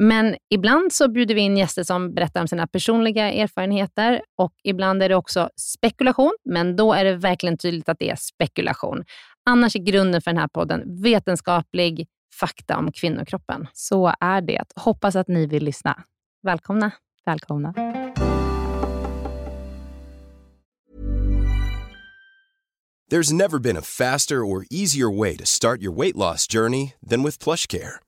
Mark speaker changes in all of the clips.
Speaker 1: Men ibland så bjuder vi in gäster som berättar om sina personliga erfarenheter och ibland är det också spekulation, men då är det verkligen tydligt att det är spekulation. Annars är grunden för den här podden vetenskaplig fakta om kvinnokroppen.
Speaker 2: Så är det. Hoppas att ni vill lyssna.
Speaker 1: Välkomna.
Speaker 2: Välkomna.
Speaker 3: There's never been a faster or easier way to start your weight loss journey than with PlushCare.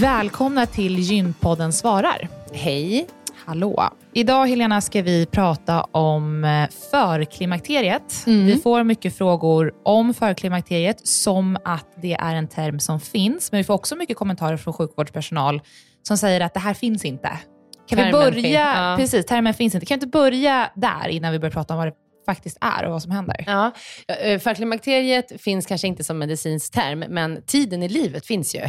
Speaker 2: Välkomna till Gynpodden svarar.
Speaker 1: Hej.
Speaker 2: Hallå. Idag Helena ska vi prata om eh, förklimakteriet. Mm. Vi får mycket frågor om förklimakteriet som att det är en term som finns. Men vi får också mycket kommentarer från sjukvårdspersonal som säger att det här finns inte. Kan termen vi börja, fin ja. precis, termen finns inte. Kan vi inte börja där innan vi börjar prata om vad det faktiskt är och vad som händer.
Speaker 1: Ja, eh, Förklimakteriet finns kanske inte som medicinsk term, men tiden i livet finns ju.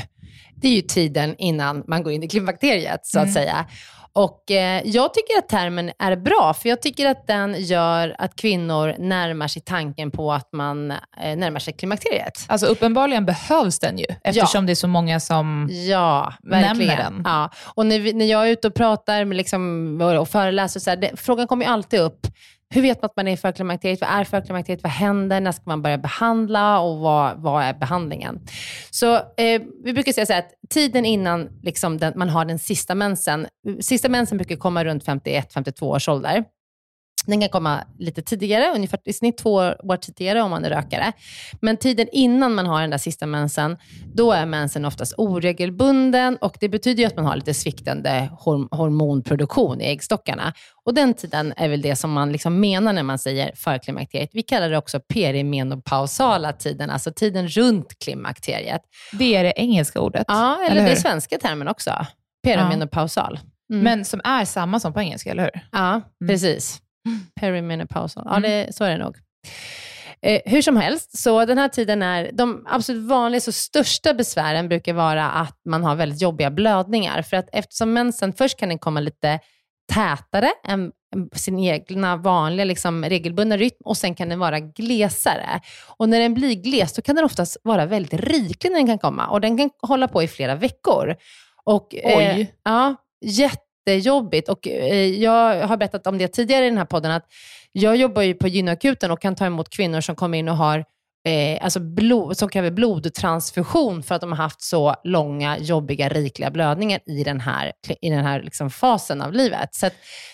Speaker 1: Det är ju tiden innan man går in i klimakteriet, så att mm. säga. Och eh, Jag tycker att termen är bra, för jag tycker att den gör att kvinnor närmar sig tanken på att man eh, närmar sig klimakteriet.
Speaker 2: Alltså uppenbarligen behövs den ju, eftersom ja. det är så många som
Speaker 1: ja, nämner den. Ja. Och när, när jag är ute och pratar med liksom, och föreläser, så här, det, frågan kommer ju alltid upp, hur vet man att man är i förklimakteriet? Vad är förklimakteriet? Vad händer? När ska man börja behandla? Och vad, vad är behandlingen? Så eh, vi brukar säga så här att tiden innan liksom den, man har den sista mensen, sista mensen brukar komma runt 51-52 års ålder. Den kan komma lite tidigare, ungefär i snitt två år tidigare om man är rökare. Men tiden innan man har den där sista mensen, då är mensen oftast oregelbunden och det betyder ju att man har lite sviktande hormonproduktion i äggstockarna. Och den tiden är väl det som man liksom menar när man säger förklimakteriet. Vi kallar det också perimenopausala tiden, alltså tiden runt klimakteriet.
Speaker 2: Det är det engelska ordet?
Speaker 1: Ja, eller, eller det är svenska termen också. Perimenopausal.
Speaker 2: Mm. Men som är samma som på engelska, eller hur?
Speaker 1: Ja, mm. precis. Perimenopausal. Ja, det, så är det nog. Eh, hur som helst, så den här tiden är, de absolut vanligaste och största besvären brukar vara att man har väldigt jobbiga blödningar. För att eftersom mensen, först kan den komma lite tätare än sin egna vanliga liksom, regelbundna rytm och sen kan den vara glesare. Och när den blir gles, då kan den oftast vara väldigt riklig när den kan komma och den kan hålla på i flera veckor. Och,
Speaker 2: Oj! Eh,
Speaker 1: ja, jättejobbigt. Och, eh, jag har berättat om det tidigare i den här podden, att jag jobbar ju på gynakuten och kan ta emot kvinnor som kommer in och har eh, alltså blod, som kräver blodtransfusion för att de har haft så långa, jobbiga, rikliga blödningar i den här, i den här liksom fasen av livet. Så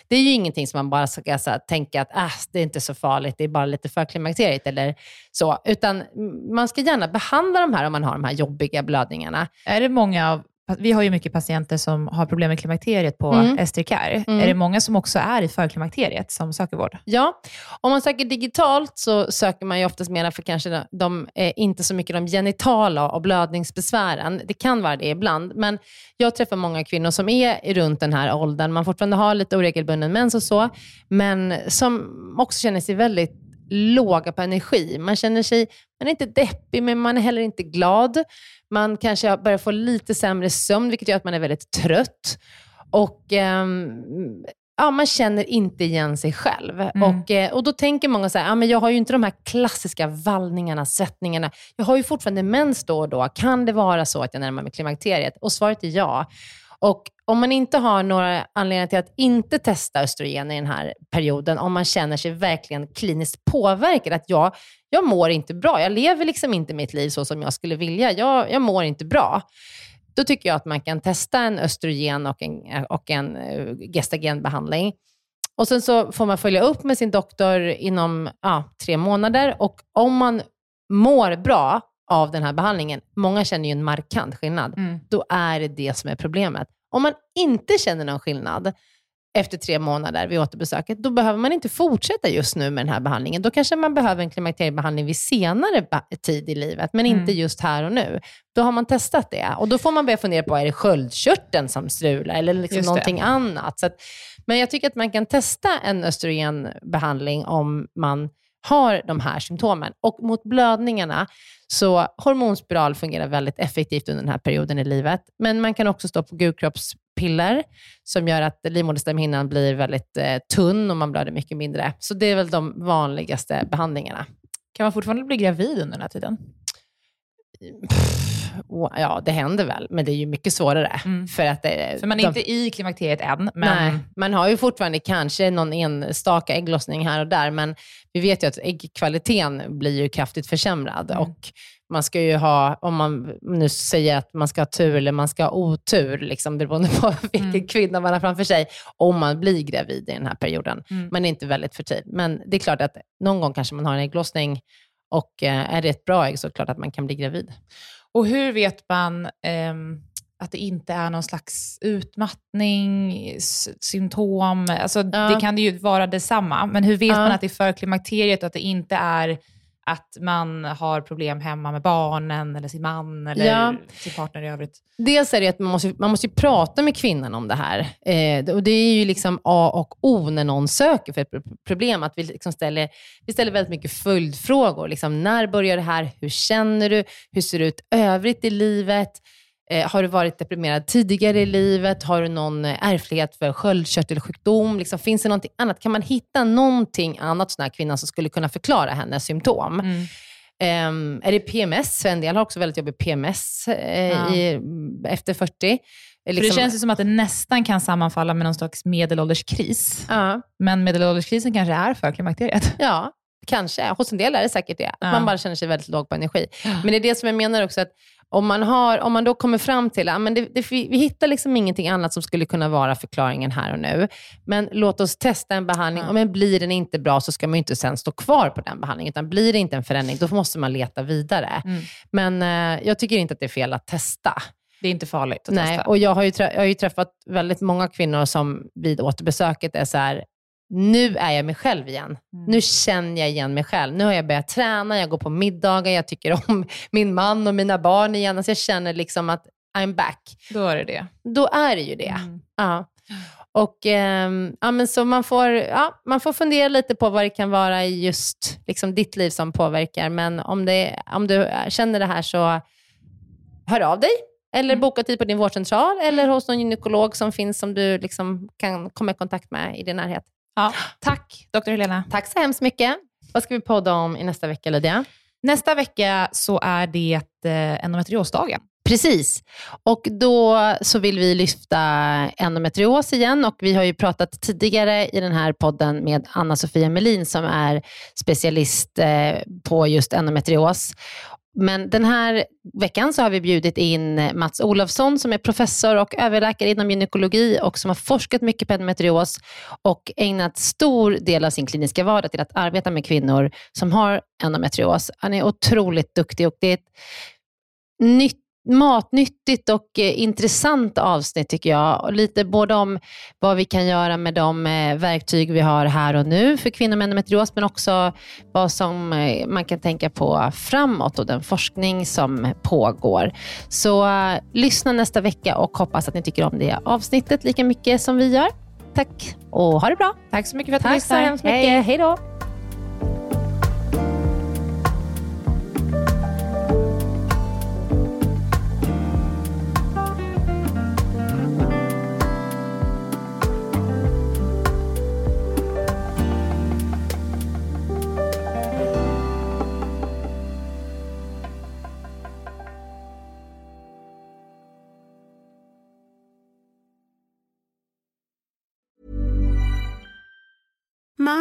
Speaker 1: det är ju ingenting som man bara ska så tänka att äh, det är inte så farligt, det är bara lite för klimakteriet eller så. Utan man ska gärna behandla de här om man har de här jobbiga blödningarna.
Speaker 2: Är det många av vi har ju mycket patienter som har problem med klimakteriet på mm. Estricare. Mm. Är det många som också är i förklimakteriet som söker vård?
Speaker 1: Ja, om man söker digitalt så söker man ju oftast mer för kanske de, eh, inte så mycket de genitala och blödningsbesvären. Det kan vara det ibland, men jag träffar många kvinnor som är runt den här åldern. Man fortfarande har lite oregelbunden mens och så, men som också känner sig väldigt låga på energi. Man känner sig, man är inte deppig, men man är heller inte glad. Man kanske börjar få lite sämre sömn, vilket gör att man är väldigt trött. Och um, ja, man känner inte igen sig själv. Mm. Och, eh, och Då tänker många så här, ja, men jag har ju inte de här klassiska vallningarna, sättningarna. Jag har ju fortfarande mens då och då. Kan det vara så att jag närmar mig klimakteriet? Och svaret är ja. Och om man inte har några anledningar till att inte testa östrogen i den här perioden, om man känner sig verkligen kliniskt påverkad, att jag, jag mår inte bra, jag lever liksom inte mitt liv så som jag skulle vilja, jag, jag mår inte bra. Då tycker jag att man kan testa en östrogen och en, och en uh, gestagenbehandling. Och sen så får man följa upp med sin doktor inom ja, tre månader och om man mår bra av den här behandlingen, många känner ju en markant skillnad, mm. då är det det som är problemet. Om man inte känner någon skillnad efter tre månader vid återbesöket, då behöver man inte fortsätta just nu med den här behandlingen. Då kanske man behöver en klimakteriebehandling vid senare tid i livet, men mm. inte just här och nu. Då har man testat det och då får man börja fundera på, är det sköldkörteln som strular eller liksom någonting annat? Att, men jag tycker att man kan testa en östrogenbehandling om man har de här symptomen. Och mot blödningarna, så hormonspiral fungerar väldigt effektivt under den här perioden i livet. Men man kan också stå på gulkroppspiller som gör att livmoderslemhinnan blir väldigt eh, tunn och man blöder mycket mindre. Så det är väl de vanligaste behandlingarna.
Speaker 2: Kan man fortfarande bli gravid under den här tiden?
Speaker 1: Ja, det händer väl, men det är ju mycket svårare.
Speaker 2: Mm. För, att det, för man är de, inte i klimakteriet än. Men...
Speaker 1: Nej, man har ju fortfarande kanske någon enstaka ägglossning här och där, men vi vet ju att äggkvaliteten blir ju kraftigt försämrad. Mm. Och man ska ju ha, om man nu säger att man ska ha tur eller man ska ha otur, liksom, beroende på vilken mm. kvinna man har framför sig, om man blir gravid i den här perioden. Mm. Men inte väldigt för tid. Men det är klart att någon gång kanske man har en ägglossning och eh, är det ett bra ägg så är det klart att man kan bli gravid.
Speaker 2: Och hur vet man eh, att det inte är någon slags utmattning, symptom? Alltså, ja. Det kan ju vara detsamma, men hur vet ja. man att det är förklimakteriet och att det inte är att man har problem hemma med barnen eller sin man eller ja. sin partner i övrigt?
Speaker 1: Dels är det att man måste, man måste prata med kvinnan om det här. Eh, och Det är ju liksom A och O när någon söker för ett problem, att vi, liksom ställer, vi ställer väldigt mycket följdfrågor. Liksom, när börjar det här? Hur känner du? Hur ser det ut övrigt i livet? Eh, har du varit deprimerad tidigare i livet? Har du någon eh, ärftlighet för sköldkörtelsjukdom? Liksom, finns det någonting annat? Kan man hitta någonting annat hos den här kvinnan som skulle kunna förklara hennes symptom? Mm. Um, är det PMS? En del har också väldigt jobbig PMS eh, ja. i, efter 40.
Speaker 2: Liksom, För det känns ju som att det nästan kan sammanfalla med någon slags medelålderskris. Ja. Men medelålderskrisen kanske är för klimakteriet.
Speaker 1: Ja, kanske. Hos en del är det säkert det. Att ja. man bara känner sig väldigt låg på energi. Men det är det som jag menar också, att om man, har, om man då kommer fram till att det, det, vi hittar liksom ingenting annat som skulle kunna vara förklaringen här och nu, men låt oss testa en behandling. Mm. Men blir den inte bra så ska man inte sen stå kvar på den behandlingen, utan blir det inte en förändring, då måste man leta vidare. Mm. Men eh, jag tycker inte att det är fel att testa.
Speaker 2: Det är inte farligt att
Speaker 1: Nej,
Speaker 2: testa.
Speaker 1: Och jag, har ju jag har ju träffat väldigt många kvinnor som vid återbesöket är så här, nu är jag mig själv igen. Mm. Nu känner jag igen mig själv. Nu har jag börjat träna, jag går på middagar, jag tycker om min man och mina barn igen. Alltså jag känner liksom att I'm back.
Speaker 2: Då är det det.
Speaker 1: Då är det ju det. Mm. Ja. Och, eh, ja, men så man, får, ja, man får fundera lite på vad det kan vara i just liksom, ditt liv som påverkar. Men om, det, om du känner det här så hör av dig. Eller mm. boka tid på din vårdcentral eller hos någon gynekolog som finns som du liksom kan komma i kontakt med i din närhet.
Speaker 2: Ja, tack, doktor Helena.
Speaker 1: Tack så hemskt mycket. Vad ska vi podda om i nästa vecka, Lydia?
Speaker 2: Nästa vecka så är det eh, endometriosdagen.
Speaker 1: Precis. Och då så vill vi lyfta endometrios igen och vi har ju pratat tidigare i den här podden med Anna-Sofia Melin som är specialist eh, på just endometrios. Men den här veckan så har vi bjudit in eh, Mats Olofsson som är professor och överläkare inom gynekologi och som har forskat mycket på endometrios och ägnat stor del av sin kliniska vardag till att arbeta med kvinnor som har endometrios. Han är otroligt duktig och det är ett nytt matnyttigt och eh, intressant avsnitt tycker jag. Lite både om vad vi kan göra med de eh, verktyg vi har här och nu för kvinnor med endometrios, men också vad som eh, man kan tänka på framåt och den forskning som pågår. Så lyssna nästa vecka och hoppas att ni tycker om det avsnittet lika mycket som vi gör. Tack och ha det bra.
Speaker 2: Tack så mycket för att
Speaker 1: du
Speaker 2: lyssnade.
Speaker 1: Tack så hemskt mycket. Hej då.